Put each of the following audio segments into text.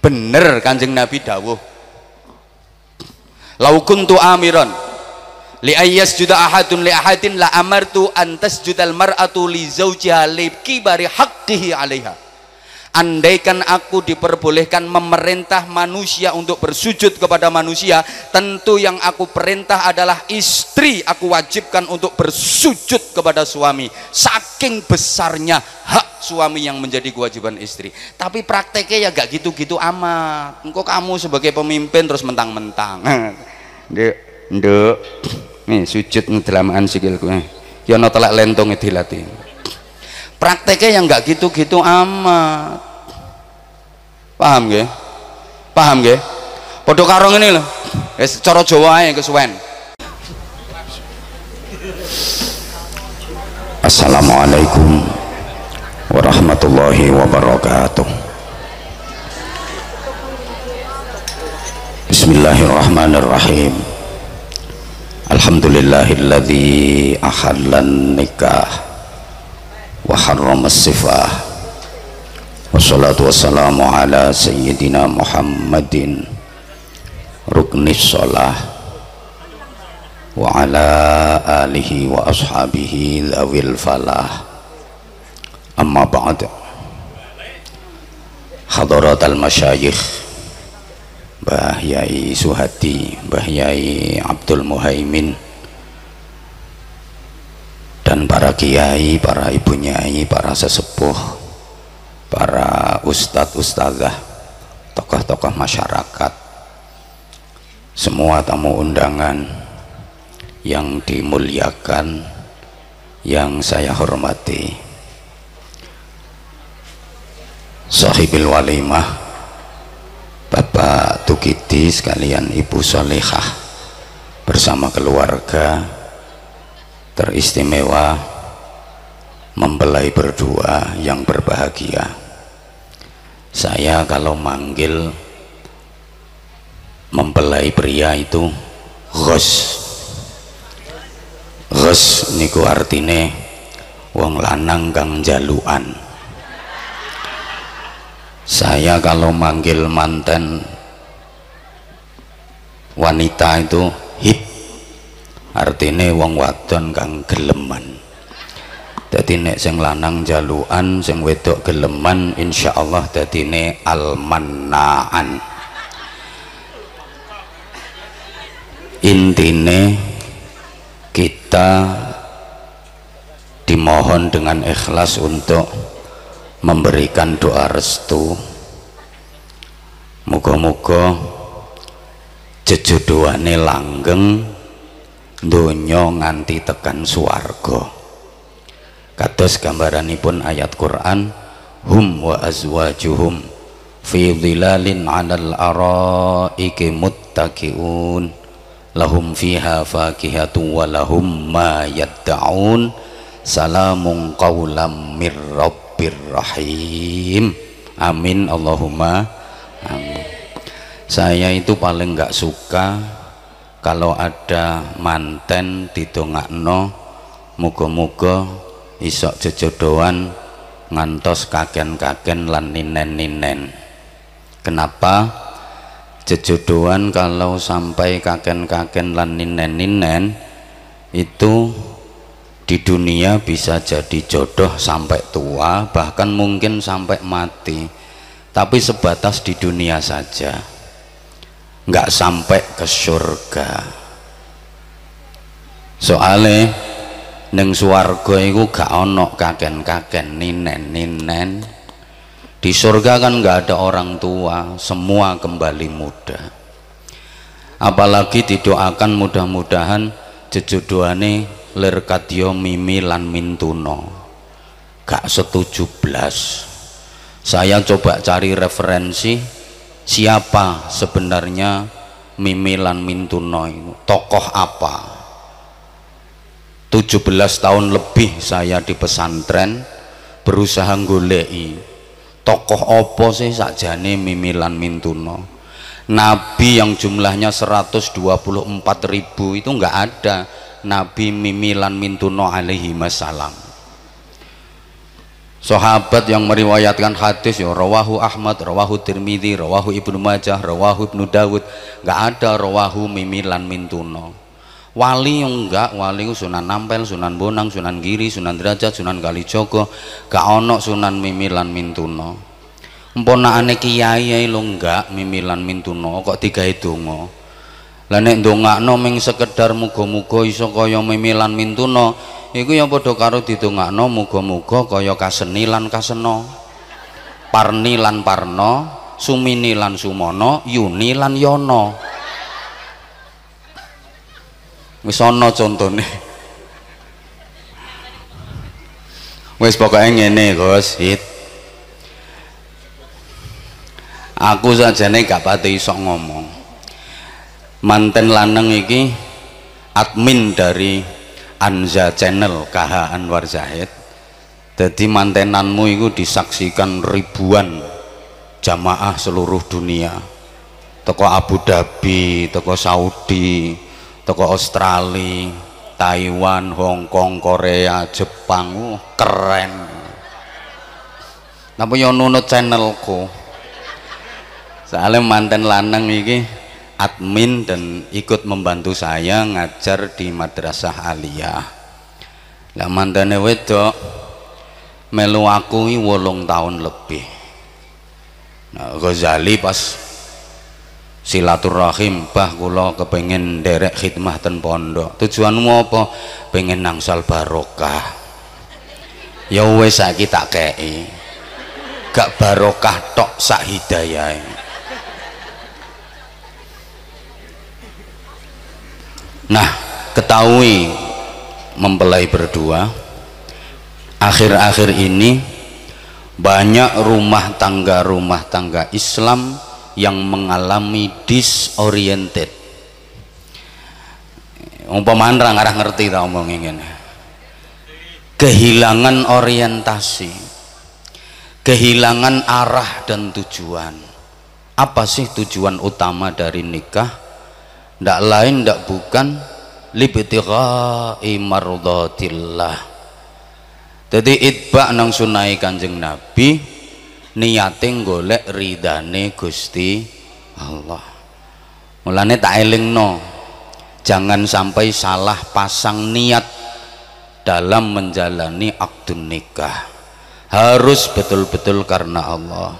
bener kanjeng nabi dawuh. Lau kuntu amiron li ayyas juda ahadun li ahadin la amartu antas judal mar'atu li zawjiha li kibari haqqihi alaiha andaikan aku diperbolehkan memerintah manusia untuk bersujud kepada manusia tentu yang aku perintah adalah istri aku wajibkan untuk bersujud kepada suami. Saking besarnya hak suami yang menjadi kewajiban istri. Tapi prakteknya ya gak gitu-gitu amat. Engkau kamu sebagai pemimpin terus mentang-mentang. Ndek ndek. Nih sujud ngedelamaan sikilku. Ya no telak lentong dilatih prakteknya yang nggak gitu-gitu amat. Paham gak? paham gak? podo karong ini loh es cara Jawa aja kesuwen Assalamualaikum warahmatullahi wabarakatuh. Bismillahirrahmanirrahim. Alhamdulillahilladzi ahallan nikah وحرم الصفا. والصلاة والسلام على سيدنا محمد. ركن الصلاة. وعلى آله وأصحابه ذوي الفلاح. أما بعد. حضرات المشايخ. Mbah سهتي Suhadi, عبد المهيمن. Dan para kiai, para ibu nyai, para sesepuh, para ustadz ustazah, tokoh-tokoh masyarakat, semua tamu undangan yang dimuliakan, yang saya hormati. Sahibil walimah Bapak Tukiti sekalian Ibu Solehah bersama keluarga teristimewa mempelai berdua yang berbahagia. Saya kalau manggil mempelai pria itu ghos. Ghos niku artine wong lanang kang jaluan saya kalau manggil manten wanita itu hip artinya wong wadon kang geleman. Jadi nek sing lanang jaluan sing wedok geleman insyaallah dadine almannaan. Intine kita dimohon dengan ikhlas untuk memberikan doa restu. Muga-muga jejodohane langgeng donya nganti tekan swarga. Kados gambaranipun ayat Quran hum wa azwajuhum fi dhilalin 'alal araiki muttaqiun lahum fiha fakihatu wa lahum ma yad'un salamun qawlam mir rabbir rahim. Amin Allahumma amin. Saya itu paling nggak suka kalau ada manten didongakno muga-muga isok jejodohan ngantos kaken-kaken lan ninen-ninen. Kenapa? Jejodohan kalau sampai kaken-kaken lan ninen-ninen itu di dunia bisa jadi jodoh sampai tua bahkan mungkin sampai mati tapi sebatas di dunia saja nggak sampai ke surga. Soalnya neng suwargo itu gak ono kaken-kaken ninen-ninen di surga kan nggak ada orang tua semua kembali muda. Apalagi didoakan mudah-mudahan jejodohane lir mimi lan mintuno. Gak setuju blas. Saya coba cari referensi siapa sebenarnya mimi lan mintuno itu tokoh apa? 17 tahun lebih saya di pesantren berusaha golei tokoh opo sih sakjane mimi lan mintuno nabi yang jumlahnya 124 ribu itu nggak ada. Nabi Mimilan Mintuno alaihi wasallam sahabat yang meriwayatkan hadis ya rawahu Ahmad, rawahu Tirmidzi, rawahu Ibnu Majah, rawahu Ibnu Dawud, enggak ada rawahu mimilan mintuno. Wali yang enggak, wali Sunan Nampel, Sunan Bonang, Sunan Giri, Sunan Derajat, Sunan Kalijogo, gak ono Sunan mimilan mintuno. Emponakane kiai lo enggak mimilan mintuno kok digawe donga. Lah nek ndongakno ming sekedar muga-muga iso kaya mimilan mintuno, iku ya padha karo didongakno muga-muga kaya kaseni lan kasena. Parni lan parno sumini lan sumono yuni lan yono. Wis ana contone. Wis pokoke ngene Gus. Hit. Aku sajane gak pati iso ngomong. Manten lanang iki admin dari Anza Channel KH Anwar Zahid. Jadi mantenanmu itu disaksikan ribuan jamaah seluruh dunia. Toko Abu Dhabi toko Saudi toko Australia Taiwan Hong Kong Korea Jepang. Uh, keren. Tapi yang nunut channelku? Soalnya manten lanang ini admin dan ikut membantu saya ngajar di madrasah aliyah. Lah mantane wedok melu aku wolong tahun lebih. Nah Ghazali pas silaturahim bah kula kepengen derek khidmah ten pondok. Tujuanmu apa? Pengen nangsal barokah. Ya wes saiki tak kei. Gak barokah tok sak hidayah Nah, ketahui mempelai berdua akhir-akhir ini banyak rumah tangga-rumah tangga Islam yang mengalami disoriented. Umpamaan ra ngarah ngerti ta omong ngene. Kehilangan orientasi. Kehilangan arah dan tujuan. Apa sih tujuan utama dari nikah? Ndak lain ndak bukan libtigha'i mardatillah. Jadi itba nang sunai kanjeng nabi niate golek ridane Gusti Allah. Mulane tak elingno jangan sampai salah pasang niat dalam menjalani akdun nikah. Harus betul-betul karena Allah.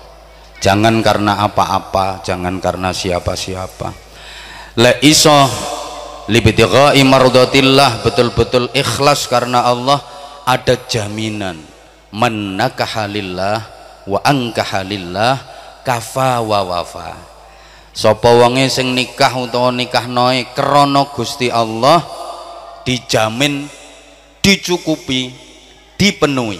Jangan karena apa-apa jangan karena siapa-siapa la iso libtighai mardatillah betul-betul ikhlas karena Allah ada jaminan. Man nakahalillah wa angkahalillah kafa wa wafa. Sapa wonge sing nikah utawa nikah noe krana Gusti Allah dijamin dicukupi dipenuhi.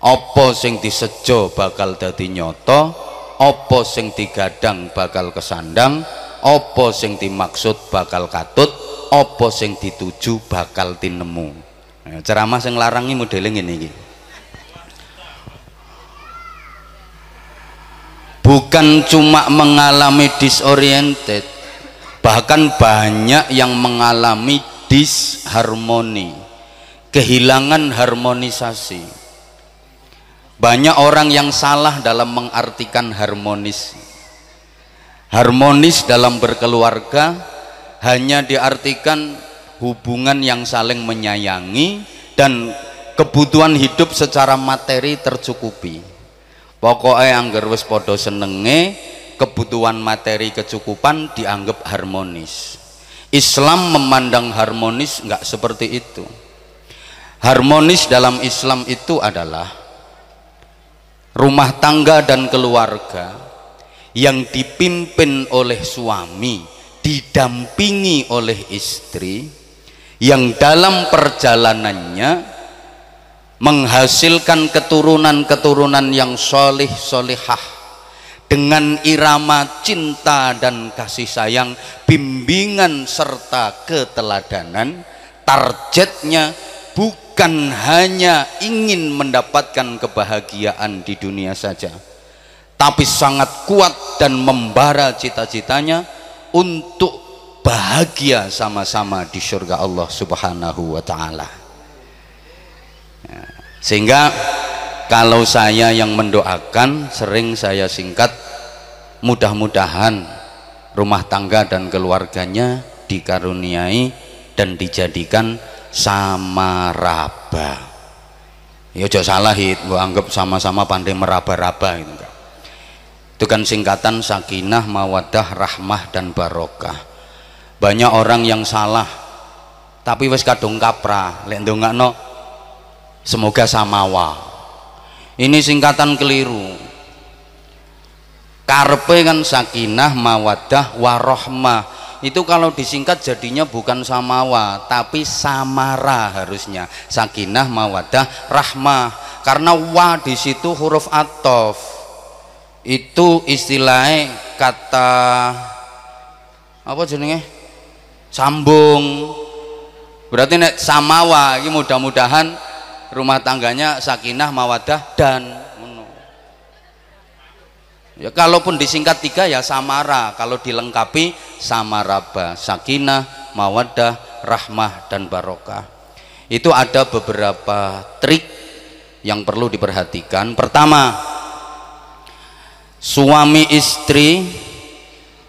Apa sing disejo bakal dadi nyata apa sing digadang bakal kesandang apa sing dimaksud bakal katut apa sing dituju bakal tinemu. Nah, ceramah sing larangi modeling ini iki. Bukan cuma mengalami disoriented bahkan banyak yang mengalami disharmoni kehilangan harmonisasi. Banyak orang yang salah dalam mengartikan harmonis harmonis dalam berkeluarga hanya diartikan hubungan yang saling menyayangi dan kebutuhan hidup secara materi tercukupi. Pokoknya anggar wis podo senenge kebutuhan materi kecukupan dianggap harmonis. Islam memandang harmonis nggak seperti itu. Harmonis dalam Islam itu adalah rumah tangga dan keluarga yang dipimpin oleh suami didampingi oleh istri yang dalam perjalanannya menghasilkan keturunan-keturunan yang solih solihah dengan irama cinta dan kasih sayang bimbingan serta keteladanan. Targetnya bukan hanya ingin mendapatkan kebahagiaan di dunia saja tapi sangat kuat dan membara cita-citanya untuk bahagia sama-sama di surga Allah Subhanahu wa taala. Ya, sehingga kalau saya yang mendoakan sering saya singkat mudah-mudahan rumah tangga dan keluarganya dikaruniai dan dijadikan samaraba ya jauh salah hit. Anggap sama-sama pandai meraba-raba gitu itu kan singkatan sakinah mawadah rahmah dan barokah. Banyak orang yang salah tapi wes kadung kapra. Lek no semoga samawa. Ini singkatan keliru. Karpe kan sakinah mawadah warohmah. Itu kalau disingkat jadinya bukan samawa tapi samara harusnya. Sakinah mawadah rahmah. Karena wa di situ huruf atof itu istilahnya kata apa jenenge sambung berarti nek samawa ini mudah-mudahan rumah tangganya sakinah mawadah dan Ya, kalaupun disingkat tiga ya samara, kalau dilengkapi samaraba, sakinah, mawadah, rahmah dan barokah. Itu ada beberapa trik yang perlu diperhatikan. Pertama, suami istri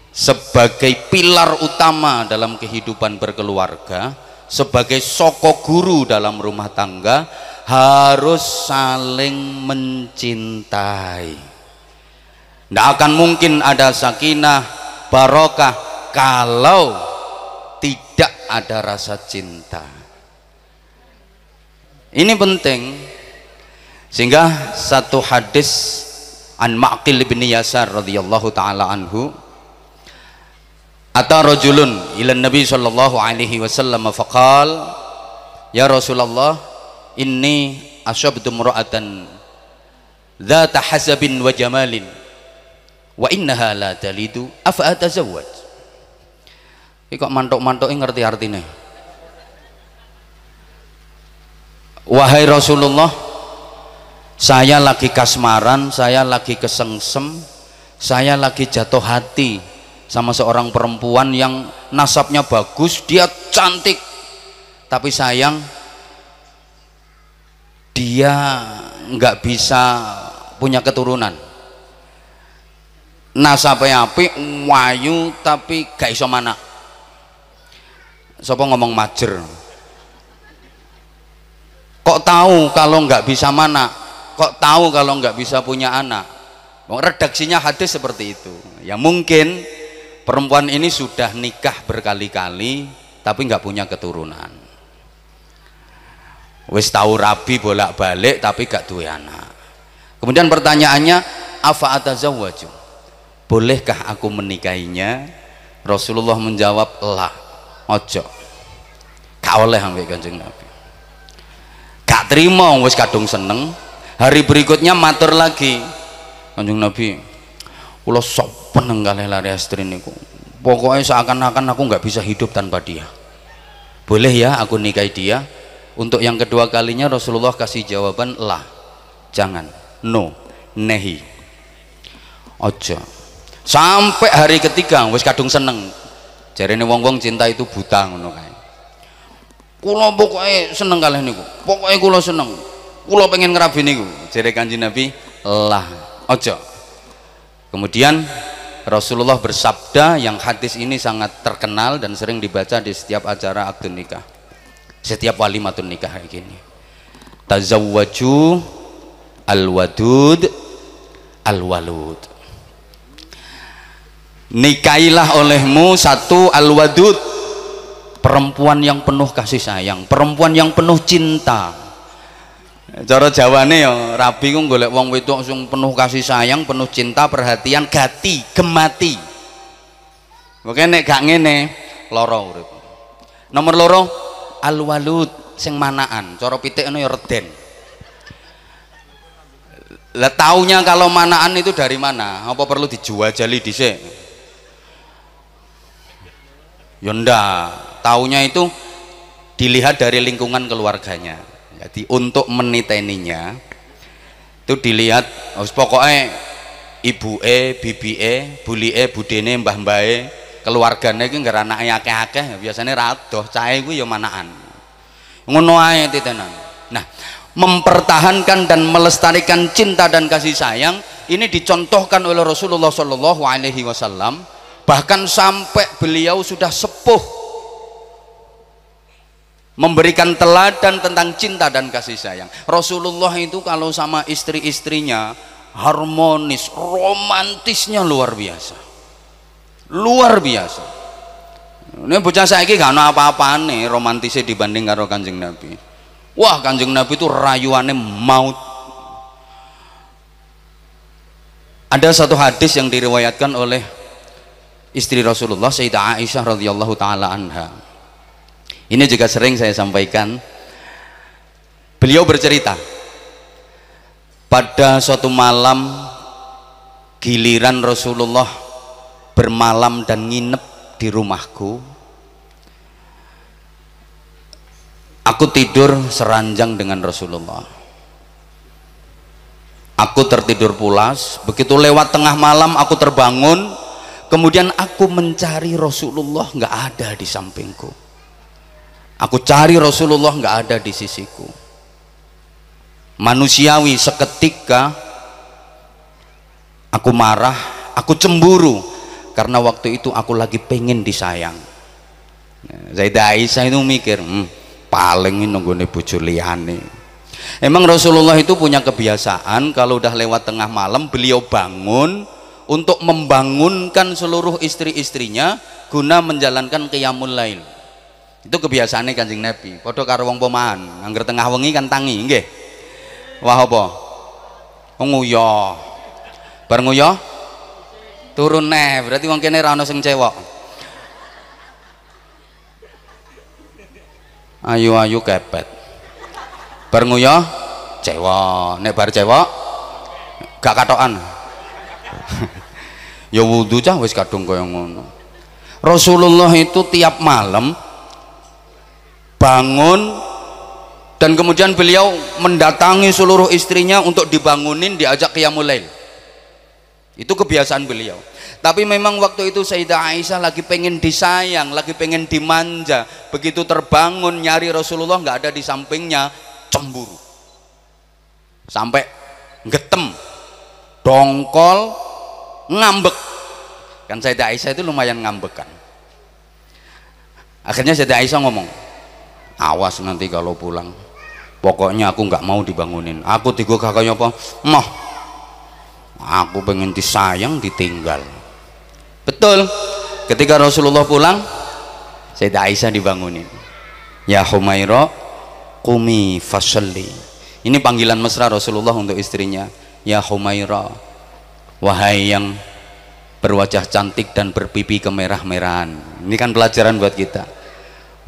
sebagai pilar utama dalam kehidupan berkeluarga, sebagai soko guru dalam rumah tangga harus saling mencintai tidak akan mungkin ada sakinah, barokah kalau tidak ada rasa cinta. Ini penting. Sehingga satu hadis an Ma'qil bin Yasar radhiyallahu taala anhu atau rajulun ila Nabi sallallahu alaihi wasallam faqal ya Rasulullah inni asyabtu mura'atan dzata hasabin wa jamalin wa innaha la talidu afa atazawwaj iki kok mantuk-mantuke ngerti artine? Wahai Rasulullah saya lagi kasmaran saya lagi kesengsem saya lagi jatuh hati sama seorang perempuan yang nasabnya bagus dia cantik. Tapi sayang dia nggak bisa punya keturunan. Nasabe apik wayu tapi gak iso mana sapa ngomong majer? Kok tahu kalau nggak bisa mana kok tahu kalau nggak bisa punya anak? Redaksinya hadis seperti itu. Ya mungkin perempuan ini sudah nikah berkali-kali tapi nggak punya keturunan. Wis tahu rabi bolak-balik tapi gak duwe anak. Kemudian pertanyaannya afa atazawwaju? Bolehkah aku menikahinya? Rasulullah menjawab lah ojo. Gak oleh sampai kanjeng Nabi. Gak terima wis kadung seneng hari berikutnya matur lagi. Kanjeng Nabi kula sok peneng kalih lari astri niku. Pokoknya seakan-akan aku nggak bisa hidup tanpa dia. Boleh ya aku nikahi dia? Untuk yang kedua kalinya Rasulullah kasih jawaban lah jangan no nehi. Ojo sampai hari ketiga wis kadung seneng. Ini wong-wong cinta itu buta ngono kae. Kula pokoke seneng kalih niku. Pokoke kula seneng kula pengen ngerabi niku jare kanjeng Nabi lah ojo. Kemudian Rasulullah bersabda yang hadis ini sangat terkenal dan sering dibaca di setiap acara akad nikah. Setiap walimatun nikah kayak gini. Tazawwaju al-wadud al-walud. Nikailah olehmu satu al-wadud. Perempuan yang penuh kasih sayang perempuan yang penuh cinta cara jawane ya rabi ku golek wong wedok sing penuh kasih sayang penuh cinta perhatian gati gemati. Oke nek gak ngene loro urip. Nomor loro al-walud sing manaan cara pitik ya reden. Lah taunya kalau manaan itu dari mana? Apa perlu dijual jali dhisik Yonda, taunya itu dilihat dari lingkungan keluarganya jadi untuk meniteninya itu dilihat oh, pokoknya ibu e, bibi e, buli e, budene, mbah mbah e keluarganya itu nggak anaknya akeh-akeh biasanya radoh cahe gue ya manaan ngono titenan nah mempertahankan dan melestarikan cinta dan kasih sayang ini dicontohkan oleh Rasulullah Shallallahu Alaihi Wasallam. Bahkan sampai beliau sudah sepuh memberikan teladan tentang cinta dan kasih sayang. Rasulullah itu kalau sama istri-istrinya harmonis romantisnya luar biasa. Luar biasa. Ini bocah saya ada apa-apa nih romantisnya dibanding karo kanjeng Nabi. Wah kanjeng Nabi itu rayuannya maut. Ada satu hadis yang diriwayatkan oleh istri Rasulullah Sayyidah Aisyah radhiyallahu taala anha ini juga sering saya sampaikan. Beliau bercerita pada suatu malam giliran Rasulullah bermalam dan nginep di rumahku. Aku tidur seranjang dengan Rasulullah. Aku tertidur pulas. Begitu lewat tengah malam aku terbangun. Kemudian aku mencari Rasulullah nggak ada di sampingku aku cari Rasulullah nggak ada di sisiku. Manusiawi seketika aku marah aku cemburu karena waktu itu aku lagi pengen disayang. Zaidah Aisyah itu mikir hmm, paling nunggu nih bojo liyane. Emang Rasulullah itu punya kebiasaan kalau udah lewat tengah malam beliau bangun untuk membangunkan seluruh istri-istrinya guna menjalankan qiyamul lail itu kebiasaannya kanjeng Nabi. Podo karo wong pomahan angger tengah wengi kan tangi nggih. Wah apa? Nguyo bar nguyo turun neh. Berarti wong kene ra ono sing cewek ayu-ayu kepet. Bar nguyo cewek nek bar cewek gak katokan. Ya wudu cah wis kadung kaya ngono. Rasulullah itu tiap malam bangun dan kemudian beliau mendatangi seluruh istrinya untuk dibangunin diajak qiyamul lail. Itu kebiasaan beliau. Tapi memang waktu itu Sayyidah Aisyah lagi pengen disayang lagi pengen dimanja. Begitu terbangun nyari Rasulullah nggak ada di sampingnya cemburu. Sampai getem dongkol ngambek. Kan Sayyidah Aisyah itu lumayan ngambek kan akhirnya Sayyidah Aisyah ngomong awas nanti kalau pulang. Pokoknya aku nggak mau dibangunin. Aku tiga kakaknya apa? Mah aku pengen disayang ditinggal. Betul. Ketika Rasulullah pulang Sayyidah Aisyah dibangunin. Ya Humaira kumi fasalli. Ini panggilan mesra Rasulullah untuk istrinya. Ya Humaira wahai yang berwajah cantik dan berpipi kemerah-merahan. Ini kan pelajaran buat kita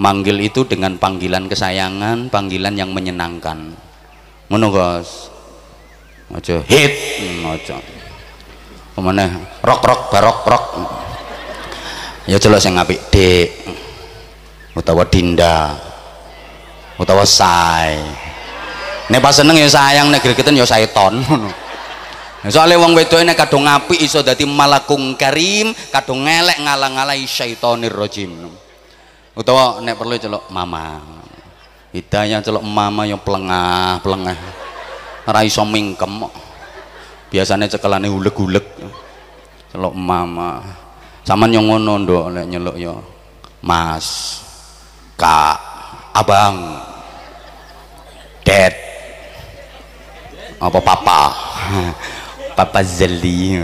manggil itu dengan panggilan kesayangan panggilan yang menyenangkan. Menunggu aja hit aja. Ke mana? Rok rok barok rok ya jelas yang ngapik dek utawa dinda. Utawa say nek pas seneng ya sayang nek gregeten ya ton soalnya wong wedok ini kadung ngapi iso dadi malakung karim kadung ngelek ngalang-alai syaitonir rojim utawa nek perlu celok mama. Hidayah celok mama yang pelengah pelengah. Ora iso mingkem biasanya cekelane uleg-uleg celok mama. Sama yang ngono ndok nek yo. Mas kak abang dad apa papa? Papa Zali.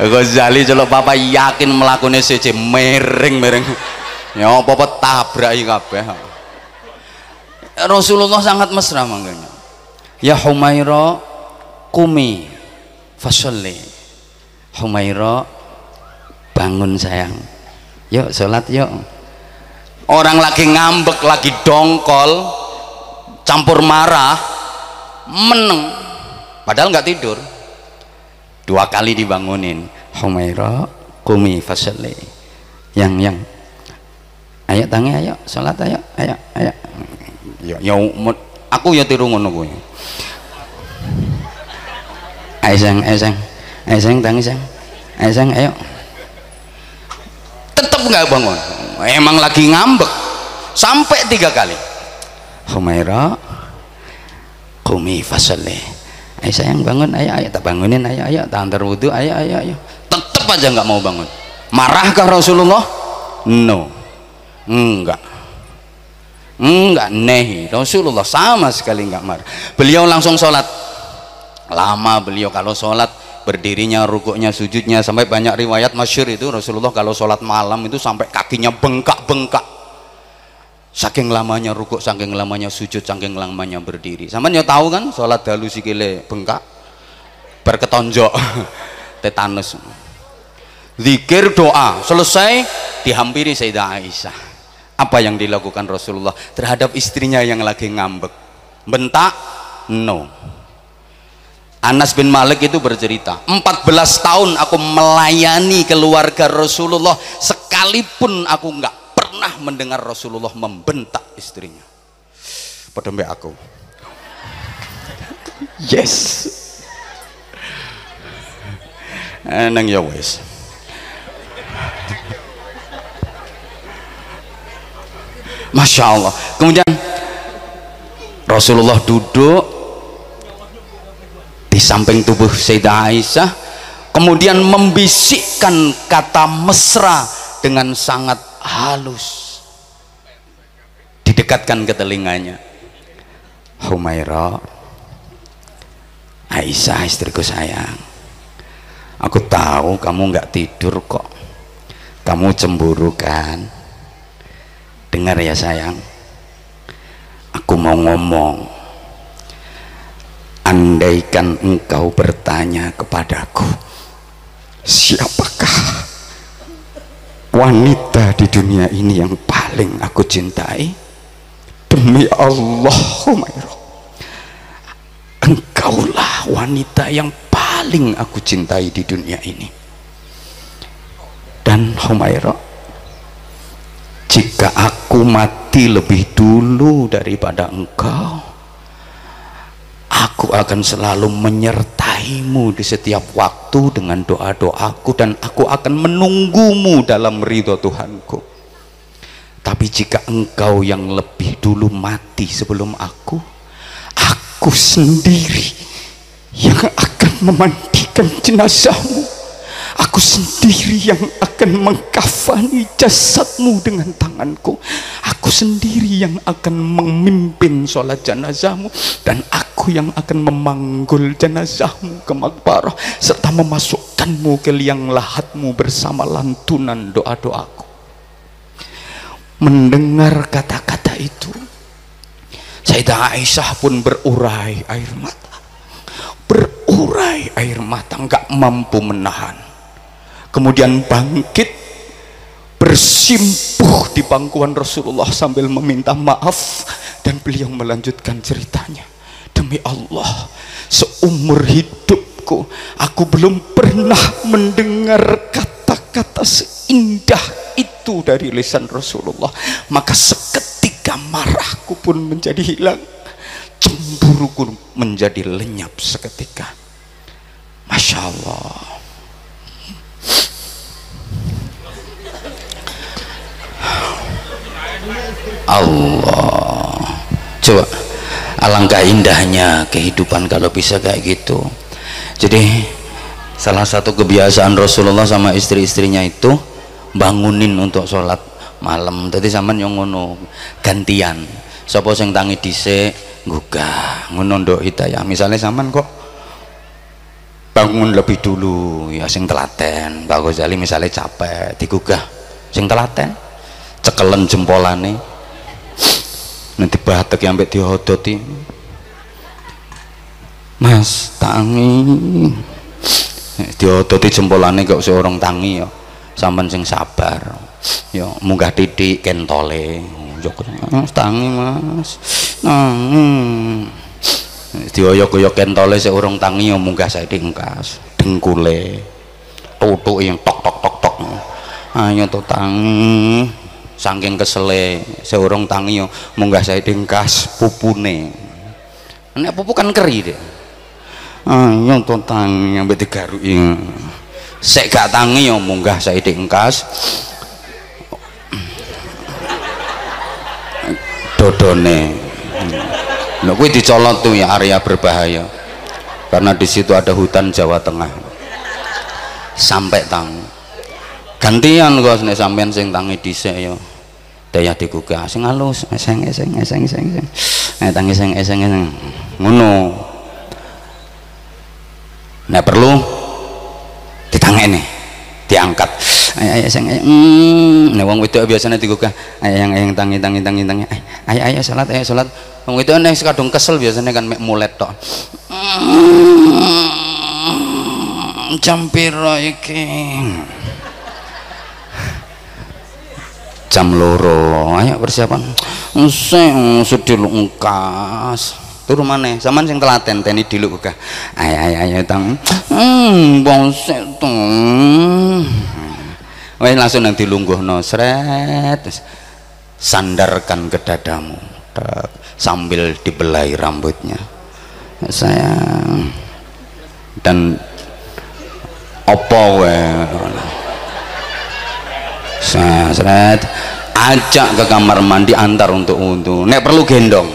Ghazali celok papa yakin melakukannya sece mereng mereng ya apa-apa tabrak kabeh. Rasulullah sangat mesra makanya ya Humaira kumi fasolli. Humaira bangun sayang. Yuk sholat yuk. Orang lagi ngambek lagi dongkol campur marah meneng. Padahal nggak tidur. Dua kali dibangunin. Humaira kumi fasolli. Yang yang ayo tangi ayo. Sholat ayo. Ayo ayo. Ya, ya aku ya tiru ngono kuwi. Ayo sang tangi sang. Ayo sang ayo. Tetap nggak bangun. Emang lagi ngambek. Sampai tiga kali. Humaira Qumi fasalli. Ayo bangun, ayo ayo. Tak bangunin, ayo ayo. Tak antar wudhu, ayo ayo ayo. Tetap aja nggak mau bangun. Marahkah Rasulullah? No. Enggak. Enggak nehi. Rasulullah sama sekali enggak marah. Beliau langsung sholat. Lama beliau kalau sholat berdirinya, rukuknya, sujudnya sampai banyak riwayat masyur itu Rasulullah kalau sholat malam itu sampai kakinya bengkak-bengkak saking lamanya rukuk saking lamanya sujud saking lamanya berdiri sama ya tahu kan sholat dalu sikile bengkak berketonjok tetanus zikir doa selesai dihampiri Sayyidah Aisyah apa yang dilakukan Rasulullah terhadap istrinya yang lagi ngambek? Bentak? No. Anas bin Malik itu bercerita 14 tahun aku melayani keluarga Rasulullah sekalipun aku nggak pernah mendengar Rasulullah membentak istrinya. Pada mbak aku. Yes. Enang ya wes Masya Allah kemudian Rasulullah duduk di samping tubuh Sayyidah Aisyah kemudian membisikkan kata mesra dengan sangat halus. Didekatkan ke telinganya. Humaira Aisyah istriku sayang aku tahu kamu nggak tidur kok. Kamu cemburu kan dengar ya sayang. Aku mau ngomong. Andaikan engkau bertanya kepadaku siapakah wanita di dunia ini yang paling aku cintai? Demi Allah engkaulah wanita yang paling aku cintai di dunia ini. Dan Humairah jika aku mati lebih dulu daripada engkau aku akan selalu menyertaimu di setiap waktu dengan doa-doaku dan aku akan menunggumu dalam ridho Tuhanku. Tapi jika engkau yang lebih dulu mati sebelum aku aku sendiri yang akan memandikan jenazahmu aku sendiri yang akan mengkafani jasadmu dengan tanganku. Aku sendiri yang akan memimpin sholat jenazahmu. Dan aku yang akan memanggul jenazahmu ke makbarah serta memasukkanmu ke liang lahatmu bersama lantunan doa-doaku. Mendengar kata-kata itu Sayyidah Aisyah pun berurai air mata. Berurai air mata nggak mampu menahan kemudian bangkit bersimpuh di pangkuan Rasulullah sambil meminta maaf dan beliau melanjutkan ceritanya. Demi Allah seumur hidupku aku belum pernah mendengar kata-kata seindah itu dari lisan Rasulullah. Maka seketika marahku pun menjadi hilang cemburuku menjadi lenyap seketika. Masya Allah Allah. Coba alangkah indahnya kehidupan kalau bisa kayak gitu. Jadi salah satu kebiasaan Rasulullah sama istri-istrinya itu bangunin untuk sholat malam. Tadi zaman yang ngono gantian. Sopo sing tangi dhisik gugah ngono nduk hidayah. Misalnya zaman kok bangun lebih dulu ya sing telaten. Pak Ghazali misalnya capek digugah. Sing telaten cekelen jempolane. Nanti batek yang ambek dihodoti. Mas tangi. Dihodoti jempolane gak usah orang tangi ya. Sampan sing sabar. Ya munggah titik kentole. Mas tangi mas. Tangi. Dioyok-oyok kentole seorang tangi yang munggah saya dingkas. Dengkule. Tutuk yang tok tok tok tok. Ayo tuh tangi saking kesele seorang tangi yo munggah saya dingkas pupune. Nek pupu kan keri deh. Ayo to tangi ambek digaruki sek gak tangi yo munggah saya dingkas. Dodone. Nah, gue dicolot tuh ya area berbahaya. Karena di situ ada hutan Jawa Tengah. Sampai tang gantian nek sampean sing tangi dhisik ya daya digugah. Sing halus eseng eseng eseng eseng eseng. Tangi eseng eseng eseng. Ngono. Nek perlu ditangeni diangkat. Ayo ayo sing hmm nek wong wedok biasanya digugah ayo yang yang tangi tangi tangi tangi. Ayo ayo salat ayo salat. Wong wedok nek kadung kesel biasanya kan mek mulet tok. Hmm, jam piro iki jam loro. Ayo persiapan. Sing sedih lungkas turu mana zaman sing telaten teni dulu buka ayo ayo ayo tang. Hmm bonsek tuh Wah langsung nanti lungguh no seret sandarkan ke dadamu. Sambil dibelai rambutnya. Saya dan opo we saya seret ajak ke kamar mandi antar untuk untuk nek perlu gendong.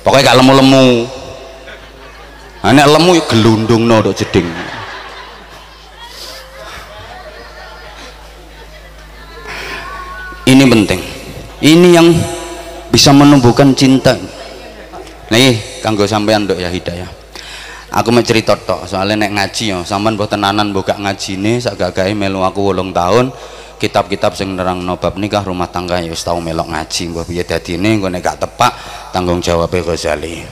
Pokoknya gak lemu-lemu. Nah, nek lemu yuk gelundung no do jeding. Ini penting. Ini yang bisa menumbuhkan cinta. Nih kanggo sampean dok ya hidayah. Aku mau cerita tok soalnya nek ngaji ya sampean buat tenanan buka ngaji nih sagagae melu aku wolong tahun kitab-kitab sing nerang nobab nikah rumah tangga ya wis tau melok ngaji. Mbah piye dadine? Engko nek gak tepak tanggung jawab Ghazali.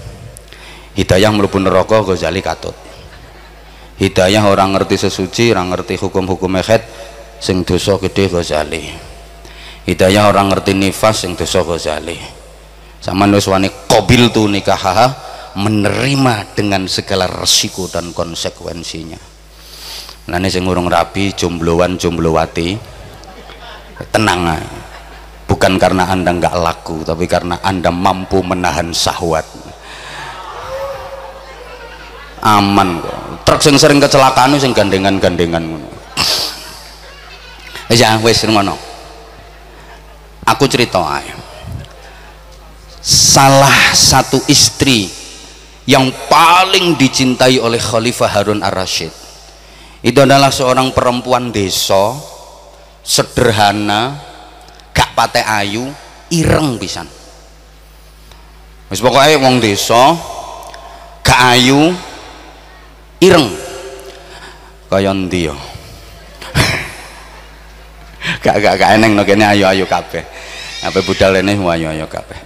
Hidayah mlebu neraka Ghazali katut. Hidayah orang ngerti sesuci orang ngerti hukum-hukum ehet sing dosa gede Ghazali. Hidayah orang ngerti nifas sing dosa Ghazali. Sama wis wani qabil tu nikah menerima dengan segala resiko dan konsekuensinya. Nane sing urung rapi jombloan jomblowati tenang bukan karena anda nggak laku tapi karena anda mampu menahan syahwat aman kok. Truk yang sering kecelakaan sing gandengan-gandengan ya wes ngono. Aku cerita aja. Salah satu istri yang paling dicintai oleh Khalifah Harun ar-Rasyid itu adalah seorang perempuan desa sederhana gak pate ayu ireng pisan. Wis pokoknya wong desa gak ayu ireng. Kaya ndi yo? Gak gak gak eneng no kene ayu-ayu kabeh. Apa budal ini ayu-ayu kabeh.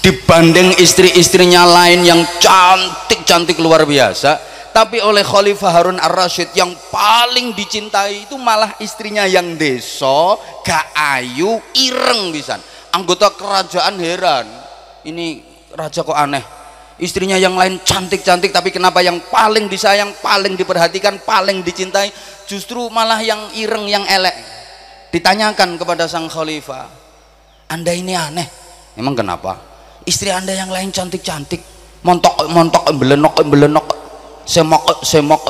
Dibanding istri-istrinya lain yang cantik-cantik luar biasa tapi oleh Khalifah Harun ar-Rasyid yang paling dicintai itu malah istrinya yang deso gak ayu ireng bisa anggota kerajaan heran ini raja kok aneh. Istrinya yang lain cantik-cantik tapi kenapa yang paling disayang paling diperhatikan paling dicintai? Justru malah yang ireng yang elek. Ditanyakan kepada sang khalifah anda ini aneh? Emang kenapa? Istri anda yang lain cantik-cantik. Montok montok belenok belenok semok semok.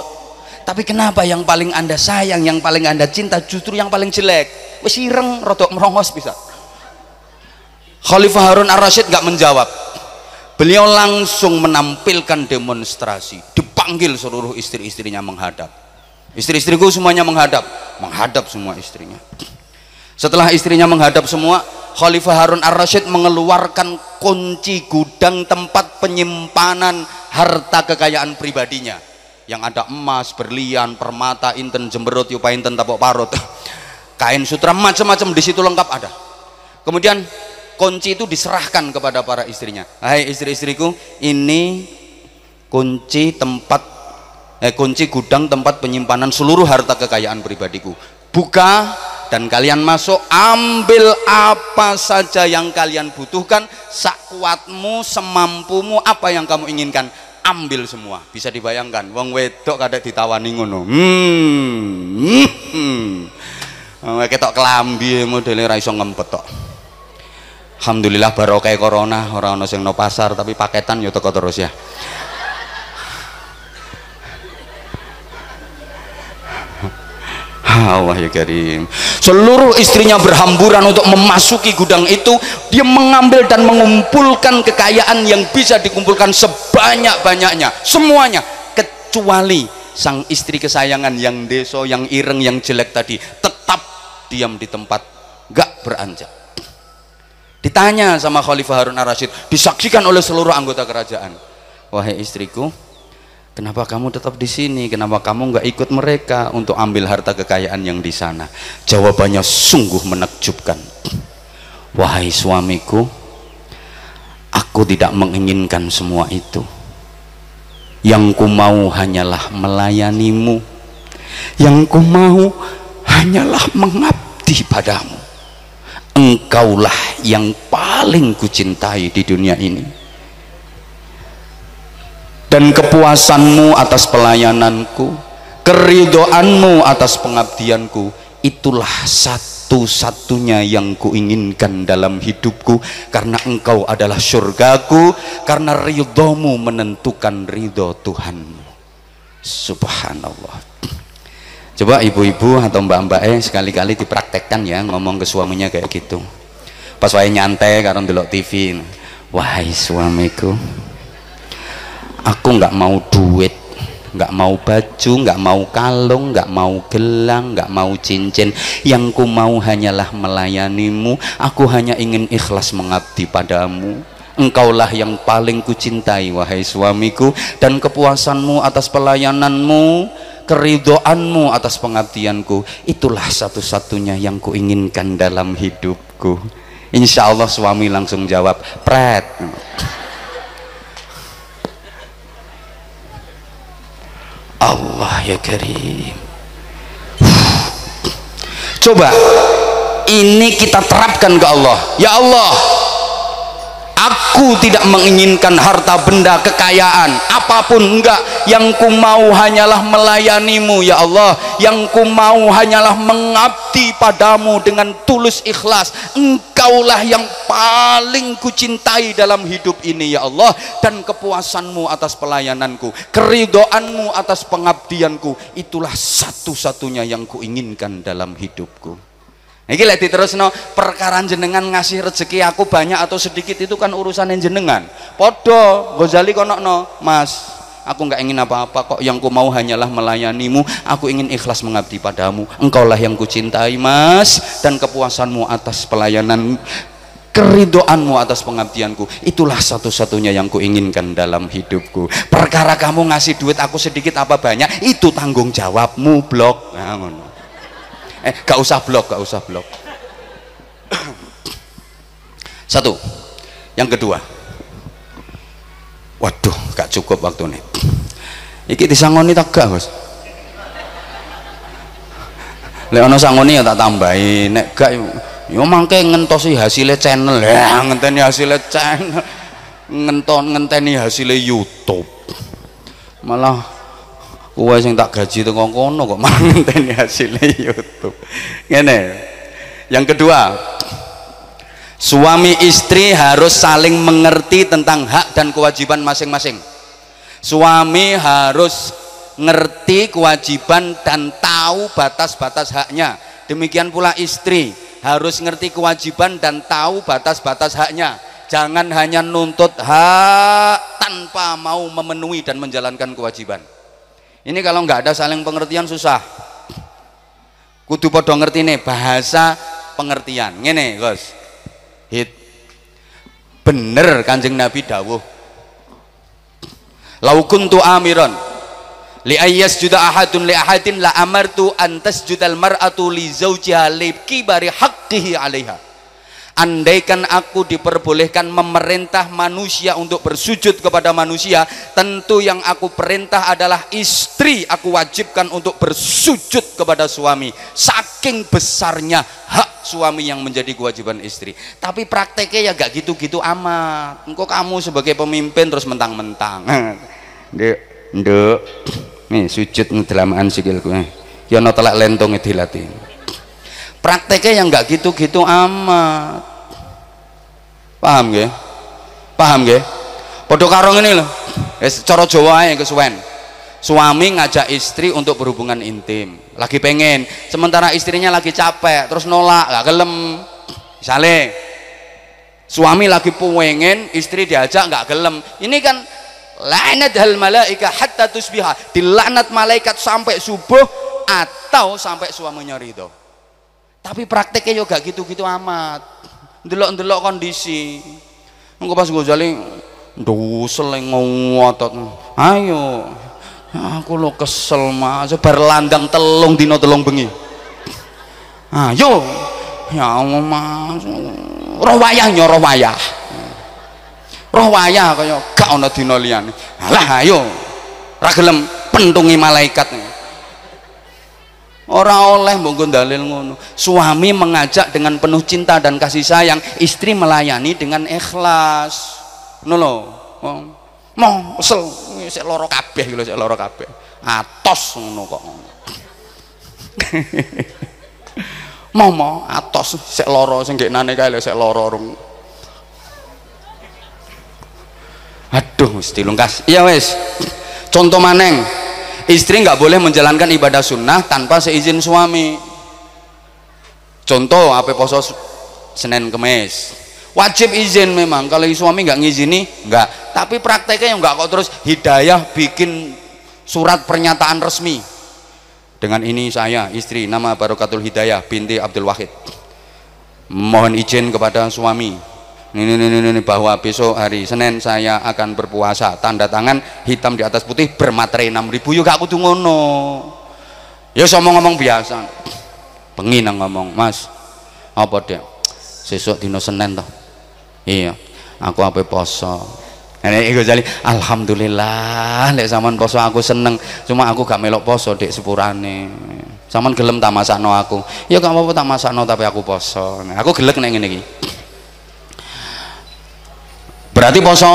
Tapi kenapa yang paling anda sayang yang paling anda cinta justru yang paling jelek? Wes ireng rotok merongos bisa. Khalifah Harun ar-Rasyid gak menjawab. Beliau langsung menampilkan demonstrasi. Dipanggil seluruh istri-istrinya menghadap. Istri-istriku semuanya menghadap. Menghadap semua istrinya. Setelah istrinya menghadap semua Khalifah Harun ar-Rasyid mengeluarkan kunci gudang tempat penyimpanan harta kekayaan pribadinya. Yang ada emas, berlian, permata, inten, jemberut, yupa inten, tapok parut. Kain sutra macam-macam di situ lengkap ada. Kemudian kunci itu diserahkan kepada para istrinya. Hai istri-istriku ini kunci tempat eh, kunci gudang tempat penyimpanan seluruh harta kekayaan pribadiku. Buka dan kalian masuk ambil apa saja yang kalian butuhkan sakuatmu semampumu apa yang kamu inginkan ambil semua. Bisa dibayangkan wong wedok kadek ditawani ngono. Hmm, hmm. Ketok kelambi modelnya raiso ngempet tok. Alhamdulillah barokah corona orang ono sing no pasar tapi paketan yo teko terus Ya Allah ya Karim. Seluruh istrinya berhamburan untuk memasuki gudang itu, dia mengambil dan mengumpulkan kekayaan yang bisa dikumpulkan sebanyak-banyaknya, semuanya kecuali sang istri kesayangan yang deso, yang ireng, yang jelek tadi tetap diam di tempat, gak beranjak. Ditanya sama Khalifah Harun ar-Rasyid, disaksikan oleh seluruh anggota kerajaan. Wahai istriku, Kenapa kamu tetap di sini? Kenapa kamu nggak ikut mereka untuk ambil harta kekayaan yang di sana? Jawabannya sungguh menakjubkan. Wahai suamiku, aku tidak menginginkan semua itu. Yang ku mau hanyalah melayanimu. Yang ku mau hanyalah mengabdi padamu. Engkaulah yang paling kucintai di dunia ini dan kepuasanmu atas pelayananku keridoanmu atas pengabdianku itulah satu-satunya yang kuinginkan dalam hidupku. Karena engkau adalah surgaku karena ridhomu menentukan ridho Tuhanmu. Subhanallah. Coba ibu-ibu atau mbak-mbak eh sekali-kali dipraktekkan ya ngomong ke suaminya kayak gitu. Pas wae nyantai karena delok TV wahai suamiku aku nggak mau duit nggak mau baju nggak mau kalung nggak mau gelang nggak mau cincin. Yang ku mau hanyalah melayanimu. Aku hanya ingin ikhlas mengabdi padamu. Engkaulah yang paling kucintai wahai suamiku dan kepuasanmu atas pelayananmu keridoanmu atas pengabdianku. Itulah satu-satunya yang kuinginkan dalam hidupku. Insya Allah suami langsung jawab pret Allah ya Karim. Coba. Ini kita terapkan ke Allah. Ya Allah aku tidak menginginkan harta benda kekayaan apa pun enggak. Yang ku mau hanyalah melayanimu ya Allah. Yang ku mau hanyalah mengabdi padamu dengan tulus ikhlas. Engkaulah yang paling kucintai dalam hidup ini ya Allah. Dan kepuasanmu atas pelayananku keridoanmu atas pengabdianku itulah satu-satunya yang kuinginkan dalam hidupku Iki lek diterusno perkara jenengan ngasih rezeki aku banyak atau sedikit itu kan urusan jenengan. Podo Ghazali konokno, Mas, aku nggak ingin apa-apa kok yang ku mau hanyalah melayanimu. Aku ingin ikhlas mengabdi padamu. Engkaulah yang kucintai mas dan kepuasanmu atas pelayanan keridoanmu atas pengabdianku. Itulah satu-satunya yang kuinginkan dalam hidupku. Perkara kamu ngasih duit aku sedikit apa banyak itu tanggung jawabmu blok. Nah, eh gak usah blok gak usah blok. Satu. Yang kedua. Waduh gak cukup waktu ini iki disangoni tak gak bos lek ana sangoni ya tak tambahi. Nek gak yo mangke ngentosi hasilnya channel. Ya ngenteni hasilnya channel. Ngenton ngenteni hasilnya YouTube. Malah Kowe sing tak gaji teko kono kok manteni hasilnya YouTube. Ngene. Yang kedua, suami istri harus saling mengerti tentang hak dan kewajiban masing-masing. Suami harus ngerti kewajiban dan tahu batas-batas haknya. Demikian pula istri harus ngerti kewajiban dan tahu batas-batas haknya. Jangan hanya nuntut hak tanpa mau memenuhi dan menjalankan kewajiban ini kalau nggak ada saling pengertian susah. Kudu podo ngerti nih bahasa pengertian. Ngene guys hit. Bener kanjeng nabi dawuh. Lau kuntu amiron. Li ayyas juda ahadun li ahadin la amartu antas judal mar'atu li zawjiha li kibari haqqihi alaiha andaikan aku diperbolehkan memerintah manusia untuk bersujud kepada manusia tentu yang aku perintah adalah istri aku wajibkan untuk bersujud kepada suami. Saking besarnya hak suami yang menjadi kewajiban istri. Tapi prakteknya ya gak gitu-gitu amat. Engkau kamu sebagai pemimpin terus mentang-mentang. Ndek ndek. Nih sujud ngedelamaan sikilku. Ya no telak lentong dilatih prakteknya yang nggak gitu-gitu amat. Paham gak? paham gak? podo karung ini loh cara Jawa aja kesuwen suami ngajak istri untuk berhubungan intim. Lagi pengen. Sementara istrinya lagi capek terus nolak gak gelem. Misalnya suami lagi pengen istri diajak nggak gelem. Ini kan laknat hal malaika hatta tusbiha. Dilaknat malaikat sampai subuh atau sampai suaminya ridho tapi prakteknya juga gitu-gitu amat. Delok-delok kondisi. Engko pas Ghazali ndusel ngotot. Ayo. Aku lo kesel mas. Bar landang telung dino telung bengi. Ayo. Ya Allah mas. Roh wayah nyo roh wayah. Roh wayah kaya gak ana dina liyane. Alah ayo. Ra gelem pentungi malaikat Ora oleh mbok dalil ngono. Suami mengajak dengan penuh cinta dan kasih sayang, istri melayani dengan ikhlas. Ngono lho. Mau kesel sik lara kabeh lho sik lara kabeh. Atos ngono kok. mau mau atos sik lara sing geknane kae lho sik lara rung aduh mesti lungkas iya wes contoh maneng istri nggak boleh menjalankan ibadah sunnah tanpa seizin suami. Contoh apa poso Senin Kemis. Wajib izin memang kalau suami nggak ngizini nggak. Tapi prakteknya yang nggak kok terus hidayah bikin surat pernyataan resmi. Dengan ini saya istri nama Barokatul Hidayah binti Abdul Wahid. Mohon izin kepada suami ini, ini, ini, ini bahwa besok hari Senin saya akan berpuasa tanda tangan hitam di atas putih bermaterai 6000 yuk aku tuh ngono ya ngomong-ngomong biasa pengin ngomong mas apa dia sesuk dino Senin toh iya aku apa poso Nek iku jali alhamdulillah nek sampean poso aku seneng. Cuma aku gak melok poso dek sepurane. Sampean gelem tak masakno aku. Ya gak apa-apa tak masakno tapi aku poso. Aku gelek nek ngene. Berarti poso.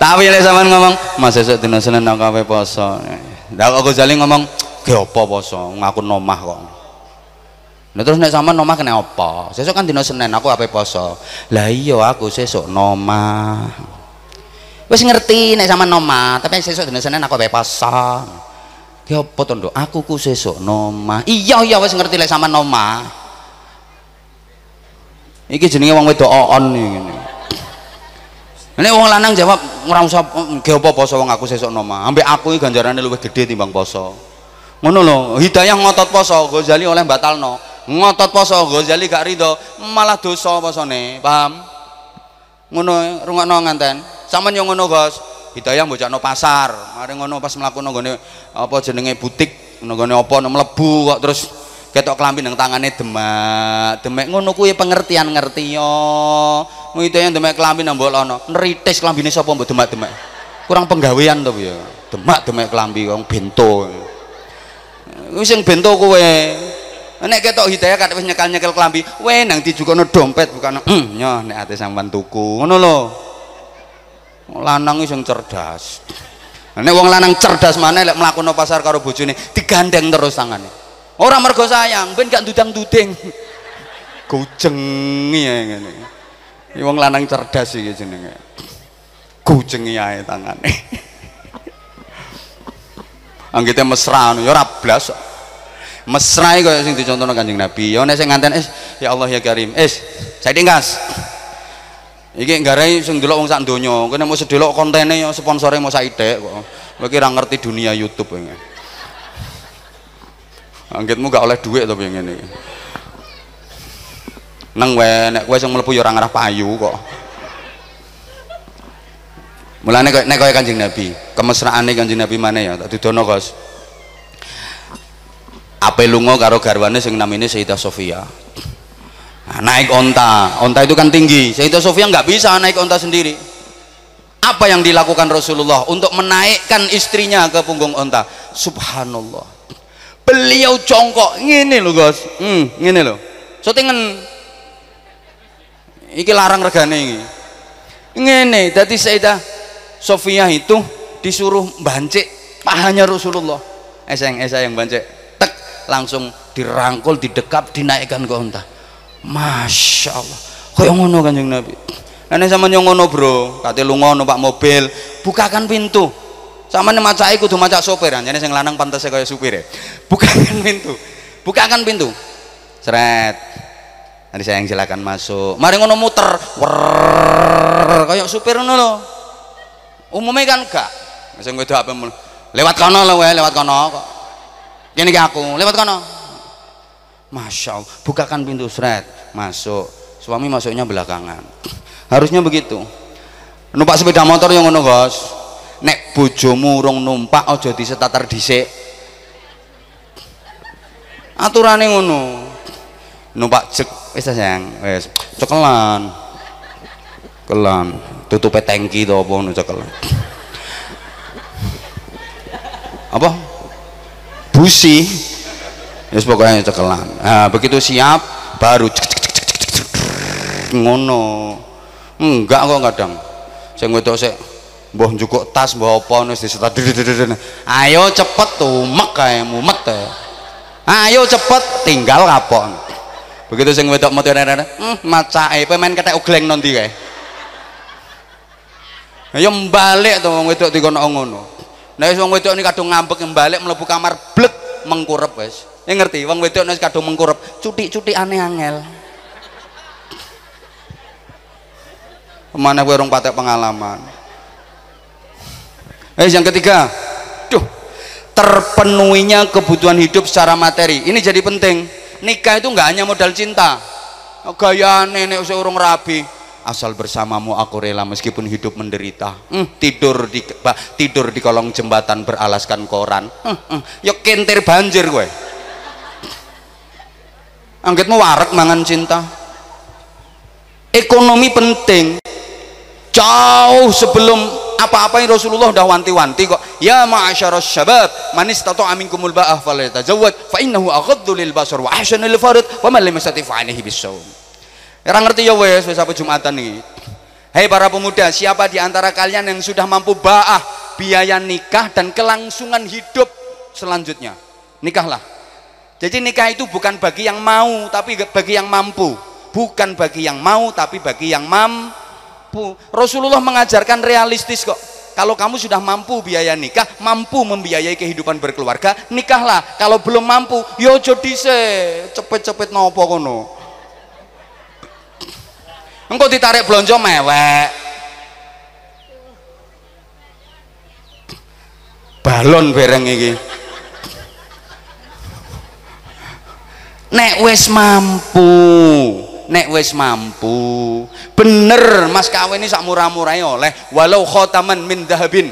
Tapi lek sampean ngomong, "Mas sesuk dina Senin aku ape poso." Lah aku jali ngomong, "Ge apa poso? Ngaku nomah kok." Nah terus nek sampean nomah kena apa? Sesuk kan dina Senin aku ape poso. Lah iya aku sesuk nomah wis ngerti nek sama noma tapi sesuk dina Senin aku bae pasang ki apa to aku ku sesuk noma iya iya wis ngerti lek sama noma iki jenenge wong wedok on ngene Nek wong lanang jawab ora usah ge apa poso wong aku sesuk noma ambek aku iki ganjarane luwih gede timbang poso. Ngono lho hidayah ngotot poso Ghazali oleh batalno ngotot poso Ghazali gak rido malah dosa posone paham? Ngono rungokno nganten. Sama yang ngono Gus hidayah no pasar. Mari ngono pas mlakuno nggone apa jenenge butik nggone apa mlebu kok terus ketok kelambi nang tangane demak demek ngono kuwi pengertian ngerti yo. Hidayah demek kelambi nang mbok lono. Neritis kelambine sapa mbok demak-demak kurang penggawean to ya demak demek kelambi wong bento. Kuwi sing bento kowe nek ketok hidayah kate wis nyekal-nyekel kelambi we nang dijukono dompet bukan hmm, nyoh nek ate sampean tuku. Ngono lho. Lanang sing cerdas. Nek wong lanang cerdas mana lek mlakuno pasar karo bojone digandeng terus tangane ora mergo sayang ben gak dudang-duding gujengi ya ngene. Iki wong lanang cerdas iki jenenge. Gujengi ae tangane. Anggite mesra ya ora blas. Mesra kaya sing dicontohno Kanjeng Nabi. Ya nek sing nganten es ya Allah ya Karim. Es saya tinggas iki nggarai sing delok wong sak donya. Kene mau sedelok kontene ya sponsore mau saithik kok. Kowe kira ngerti dunia YouTube ini anggitmu gak oleh duit tapi ngene iki nang wae nek kowe sing mlebu ya ora ngarah payu kok. Mulane nek kowe Kanjeng Nabi kemesraane Kanjeng Nabi mana ya tak dudono Gus. Ape lunga karo garwane sing namine Sayyidah Sofia? Nah, naik onta. Onta itu kan tinggi. Sayyidah Sofia nggak bisa naik onta sendiri. Apa yang dilakukan Rasulullah untuk menaikkan istrinya ke punggung onta? Subhanallah beliau congkok ngene loh guys hmm, ngene loh syutingan iki larang regane ini ngene jadi Sayyidah Sofia itu disuruh bancik pahanya Rasulullah. Eseng eseng yang bancik tek langsung dirangkul didekap dinaikkan ke onta Masya Allah. Kaya ngono kanjeng Nabi. Nenek sama yang ngono bro. Kate lunga numpak mobil. Bukakan pintu sama nih macai kudu macak sopir jadi yang lanang pantasnya kayak supir ya bukakan pintu. Bukakan pintu. Seret nanti saya yang silakan masuk. Mari ngono muter. Kayak supir ngono lo umumnya kan gak sing wedok apa lewat kono lo lewat kono kok ini aku lewat kono Masya Allah bukakan pintu seret masuk suami masuknya belakangan harusnya begitu numpak sepeda motor yang ngono bos nek bojomu urung numpak aja disetatar dhisik aturane ngono numpak cek wis sayang wis cekelan kelan tutup tangki to apa ngono cekelan apa busi ya pokoknya cekelan nah begitu siap baru cek, cek, cek, ngono enggak kok kadang saya wedok sik mbah njukuk tas mbah apa wis disetat ayo cepet tumek kae mumet teh ayo cepet tinggal kapok. Begitu sing wedok motor hmm macake pemain ketek ugleng nanti kae? Ayo mbalik to wong wedok dikono ngono. Nek wong wedok ini kadung ngambek mbalik mlebu kamar blek mengkurep wis Ya ngerti, wong wedok nek kadung mengkurep, cuti-cuti aneh angel. Ke mana gue orang patek pengalaman. Eh yang ketiga, duh, terpenuhinya kebutuhan hidup secara materi. Ini jadi penting. Nikah itu nggak hanya modal cinta. Gaya nenek usia orang rabi. Asal bersamamu aku rela meskipun hidup menderita. Hmm, tidur di tidur di kolong jembatan beralaskan koran. Hmm, hmm. Yuk kentir banjir gue anggitmu warak mangan cinta ekonomi penting jauh sebelum apa-apa yang Rasulullah udah wanti-wanti kok. Ya ma'asyaras syabab man istata'a minkumul ba'ah falyatazawwaj fa innahu aghaddu lil basar wa ahsanu lil farid wa man lam yastati fa alaihi bisawm Ora ngerti ya wes wes apa Jumatan nih Hei para pemuda, siapa di antara kalian yang sudah mampu ba'ah biaya nikah dan kelangsungan hidup selanjutnya? Nikahlah. Jadi nikah itu bukan bagi yang mau tapi bagi yang mampu. Bukan bagi yang mau tapi bagi yang mampu Rasulullah mengajarkan realistis kok. Kalau kamu sudah mampu biaya nikah mampu membiayai kehidupan berkeluarga nikahlah. Kalau belum mampu yo ya se cepet-cepet nopo kono. Engkau ditarik belanja mewek. Balon bareng ini nek wis mampu nek wis mampu. Bener mas kawin ini sak murah-murahnya oleh. Walau khotaman min dahabin.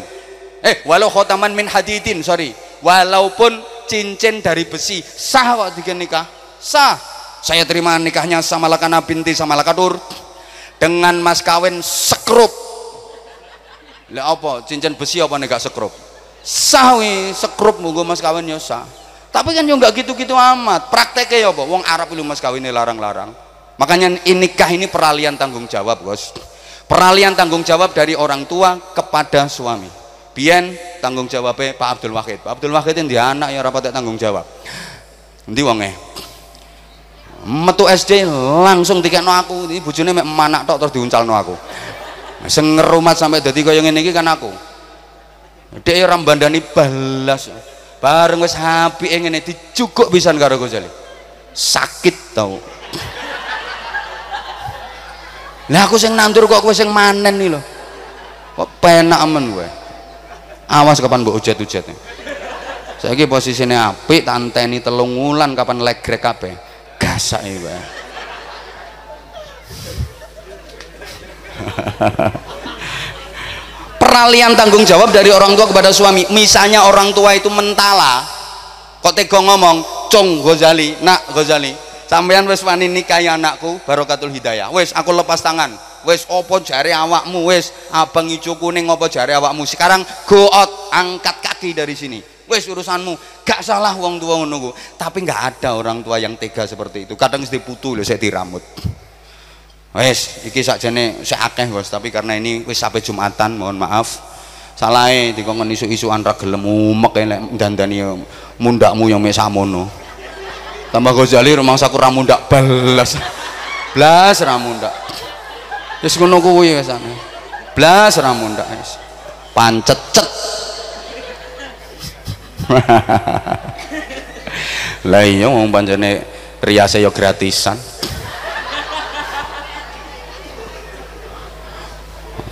Eh walau khotaman min hadidin sorry. Walaupun cincin dari besi. Sah kok tiga nikah? Sah. Saya terima nikahnya sama lakana binti sama lakatur. Dengan mas kawin sekrup. Lah apa? Cincin besi apa nih gak sekrup? Sah wi sekrup monggo mas kawin ya sah. Tapi kan juga gitu-gitu amat. Prakteknya ya apa? Wong Arab itu mas kawin larang-larang makanya nikah ini peralihan tanggung jawab bos. Peralihan tanggung jawab dari orang tua kepada suami. Bian tanggung jawabnya Pak Abdul Wahid. Pak Abdul Wahid ini dia anak ya rapat tanggung jawab. Nanti wongnya metu SD langsung no aku. Ini bujune mek manak tok terus no aku. Sing ngerumat sampai dadi kaya ngene iki kan aku. Dia rambandani balas. Bareng wis apike ngene dicukuk pisan karo Ghazali. Sakit tau lah aku sing nandur kok kowe sing manen nih lho. Kok penak amen gue awas kapan mbok ujat-ujat saiki posisine apik tak anteni telung wulan kapan legrek kabeh. Gasak iki kowe peralihan tanggung jawab dari orang tua kepada suami. Misalnya orang tua itu mentala kok tega ngomong cong Ghazali nak Ghazali sampean wis wani nikahi anakku barokatul hidayah. Wis aku lepas tangan. Wis opo jari awakmu? Wis abang hijau kuning opo jari awakmu? Sekarang go out angkat kaki dari sini. Wis urusanmu. Gak salah wong tua menunggu tapi nggak ada orang tua yang tega seperti itu. Kadang sedih putu loh saya diramut. Wes iki sakjane saya akeh bos. Tapi karena ini wis sampai Jumatan mohon maaf. Salah dikongkon isu-isuan ra gelem umek lek dandani mundakmu yang mesamono tambah Ghazali rumah saku ra mundak. Belas blas ra mundak. Wis ngono kuwi kesane blas ra mundak wis. Pancet cet. Lah iya wong pancene riase ya gratisan.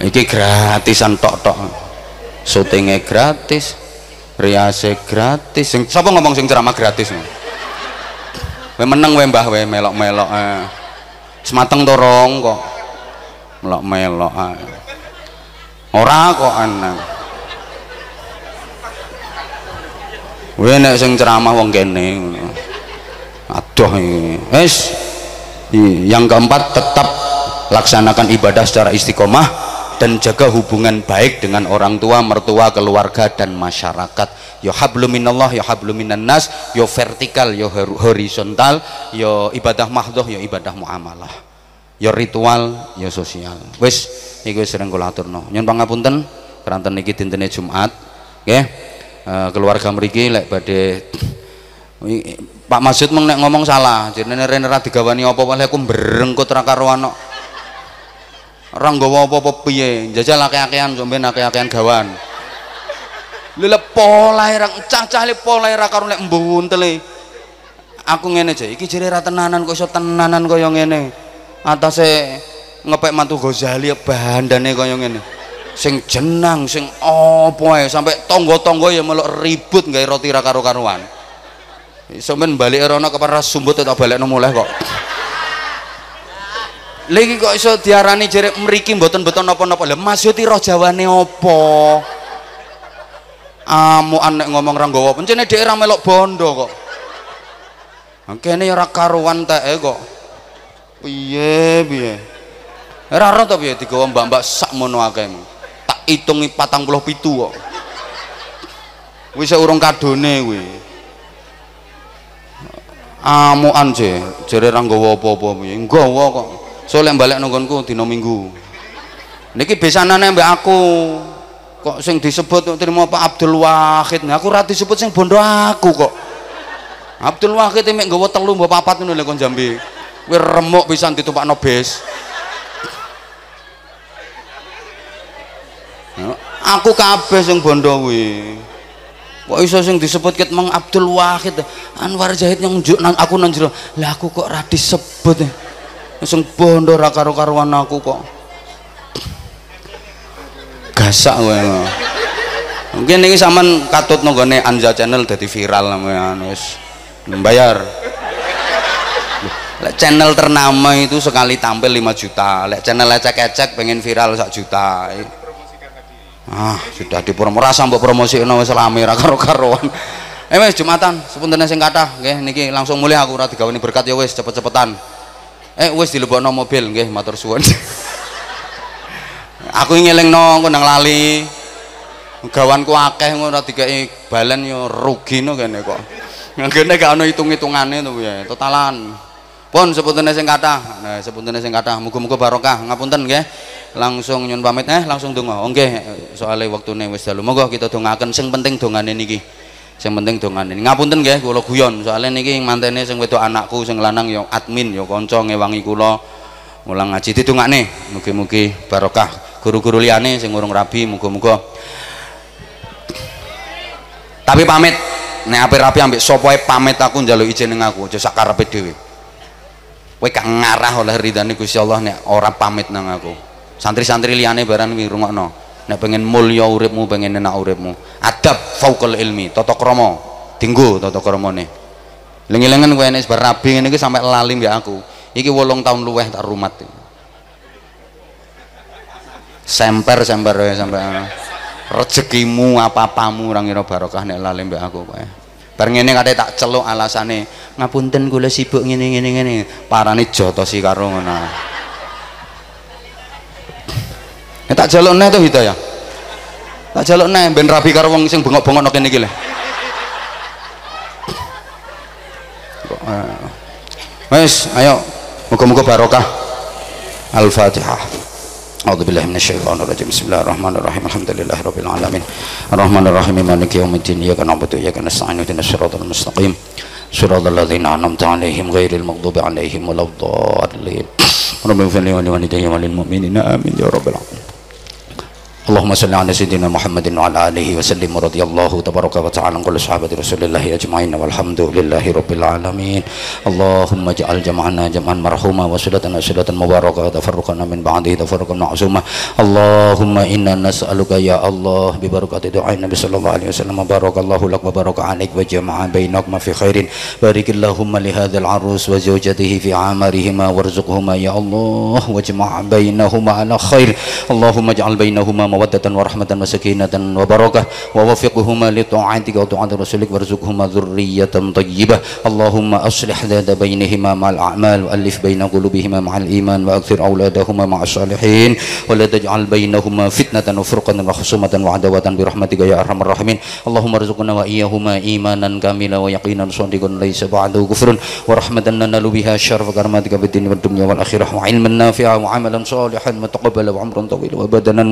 Iki gratisan tok-tok. Syutingnya gratis riase gratis. Sing sapa ngomong sing ceramah gratis we meneng we mbah we melok-melok eh. semateng torong kok. Melok-melok eh. ora kok anang we nek sing ceramah wong kene aduh ini wis. Yang keempat tetap laksanakan ibadah secara istiqomah dan jaga hubungan baik dengan orang tua, mertua, keluarga dan masyarakat. Yo hablum minallah, yo hablum minan nas, yo vertikal, yo horizontal, yo ibadah mahdoh, yo ibadah muamalah. Yo ritual, yo sosial. Wis iku wis sering kula aturno. Nyun pangapunten, keranten niki dintene Jumat, nggih. Uh, keluarga mriki lek badhe Pak Masud meng ngomong salah, jenenge rene ra digawani apa-apa aku mbrengkut ra karo. Ora nggawa apa-apa piye, jajal akeh-akehan sampean akeh-akehan gawan. Lha polahe ra cacah le polahe ra karo nek mbuntele. Aku ngene aja, iki jere ra tenanan kok iso tenanan kaya ngene. Atase ngepek mantu Ghazali bandane kaya ngene. Sing jenang, sing apa ae sampai tangga-tangga ya melok ribut gawe roti ra karo-karuan. Sampeyan balik rono kepara sumbut tak balekno mulai kok. Lagi kok iso diarani jere mriki mboten beton napa-napa. Lah yo tira jawane apa? Amukan nek ngomong ra nggawa pencene dhek ra melok bondo kok. Kene ora karuan teke kok. Piye piye? Ora ora to piye digawa mbak-mbak sak mono akeh. Tak itungi 47 kok. Wis urung kadone kuwi amukan je jere ra nggawa apa-apa piye nggawa kok so lek balik nonggonku dina minggu. Niki besanane mbak aku. Kok sing disebut terima Pak Abdul Wahid. Nah, aku ra disebut sing bondo aku kok. Abdul Wahid mek nggawa telu mbok papat ngono kon Jambi. Kuwi remuk pisan ditumpakno bis. Aku kabeh sing bondo kuwi. Kok iso sing disebut ket Mang Abdul Wahid? Anwar Zahid yang nang aku nang lah aku kok ra disebut? ya sing bondo ra karo-karuan aku kok. Gasak kowe mungkin ini sampean katut nonggone Anja channel dadi viral namanya wis bayar lek channel ternama itu sekali tampil 5 juta. Lek channel ecek-ecek pengen viral 1 juta. Ah sudah dipromosi rasa mbok promosikno wis rame ra karo-karuan. Eh Jumatan sepuntene sing kathah. Nggih niki langsung mulih aku ora digawani berkat ya wis. Cepet-cepetan eh wis dilebokno mobil nggih matur suwun. Aku ngelingno engko nang lali. Gawanku akeh ngono ora dikeki balen yo rugi no kene kok. Ngene gak ono hitung-hitungane to piye totalan. Pun sepuntene sing kathah. Nah sepuntene sing kathah muga-muga barokah. Ngapunten nggih. Langsung nyun pamit eh langsung donga. Oke okay. soalnya waktune wis dalu. Monggo kita dongaken. Sing penting dongane niki sing penting dongane ngapunten nggih kula guyon. Soalnya niki mantene sing wedok anakku sing lanang yo admin yo kanca ngewangi kula. Mulang ngaji didongakne. Mugi-mugi barokah. Guru-guru liyane sing urung rabi muga-muga. Tapi pamit. Nek ape rapi ambek sapa pamit aku njaluk izin ning aku. Aja sak karepe dhewe. Kowe gak ngarah oleh ridane Gusti Allah nek ora pamit nang aku. Santri-santri liane barang wi rungokno nek pengen mulya uripmu pengen enak uripmu. Adab fauqal ilmi tata krama. Dinggo tata kramane. Lengi-lengen kowe nek bar rabi ngene iki sampe lali mbek aku. Iki 8 tahun luweh tak rumat semper semper ya sampai rezekimu apa-apamu orang ngira barokah nek lali mbek aku kowe. Bar ngene kate tak celuk alasane ngapunten kula sibuk ngene ngene ngene parane jotosi karo ngono Ya, tak jaluk neh to hidayah. Tak jaluk neh ben rabi karo wong sing bengok-bengok kene iki lho. Eh, wes, ayo. Muga-muga barokah. Al-Fatihah. أعوذ بالله من الشيطان الرجيم بسم الله الرحمن الرحيم الحمد لله رب العالمين الرحمن الرحيم مالك يوم الدين إياك نعبد وإياك نستعين اهدنا الصراط المستقيم صراط الذين أنعمت عليهم غير المغضوب عليهم ولا الضالين رب اغفر لي ولوالدي وللمؤمنين آمين يا رب العالمين اللهم صل على سيدنا محمد وعلى آله وسلم ورضي الله تبارك وتعالى عن كل صحابة رسول الله أجمعين والحمد لله رب العالمين. اللهم اجعل جمعنا جمعا مرحوما وصلتنا صلة مباركة تفرقنا من بعده تفرقا معصوما. اللهم إنا نسألك يا الله ببركة دعاء النبي صلى الله عليه وسلم. بارك الله لك وبارك عليك وجمع بينكما في خير. بارك اللهم لهذا العروس وزوجته في عمرهما وارزقهما يا الله واجمع بينهما على خير. اللهم اجعل بينهما مودة ورحمة وسكينة وبركة. ووفقهما لطاعتك وطاعة رسولك. وارزقهما ذرية طيبة. اللهم أصلح ذات بينهما مع الأعمال. وألف بين قلوبهما مع الإيمان. وأكثر أولادهما مع الصالحين. ولا تجعل بينهما فتنة وفرقة وخصومة وعداوة برحمتك يا أرحم الراحمين. اللهم ارزقنا وإياهما إيمانا كاملا ويقينا صادقا ليس بعده كفر. ورحمة ننال بها شرف كرامتك في الدين والدنيا والآخرة. وعلما نافعا وعملا صالحا متقبلا وعمرا طويلا وبدنا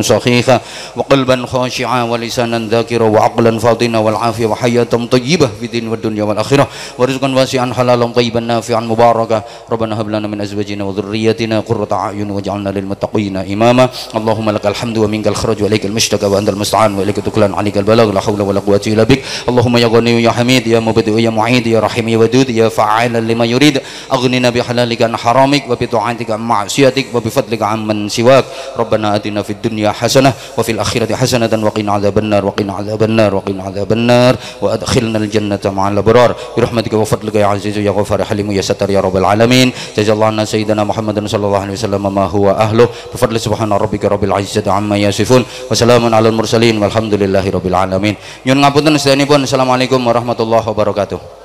وقلبا خاشعا ولسانا ذاكرا وعقلا فاضنا والعافية وحياة طيبة في الدين والدنيا والآخرة ورزقا واسعا حلالا طيبا نافعا مباركا ربنا هب لنا من أزواجنا وذريتنا قرة أعين واجعلنا للمتقين إماما اللهم لك الحمد ومنك الخرج وإليك المشتكى وأنت المستعان وإليك تكلان عليك البلاغ لا حول ولا قوة إلا بك اللهم يا غني يا حميد يا مبدئ يا معيد يا رحيم يا ودود يا فعالا لما يريد أغننا بحلالك عن حرامك وبطاعتك عن معصيتك وبفضلك عن من سواك ربنا آتنا في الدنيا حسنة wa fil akhirati hasanatan wa qina adzabannar wa qina adzabannar wa qina adzabannar wa adkhilna al bi rahmatika wa fadlika ya azizu ya ghafar halim ya satar ya rabbal alamin sallallahu alaihi wasallam ma huwa ahlu bi fadli subhana rabbika rabbil izzati walhamdulillahi alamin ngapunten sedanipun assalamualaikum warahmatullahi wabarakatuh.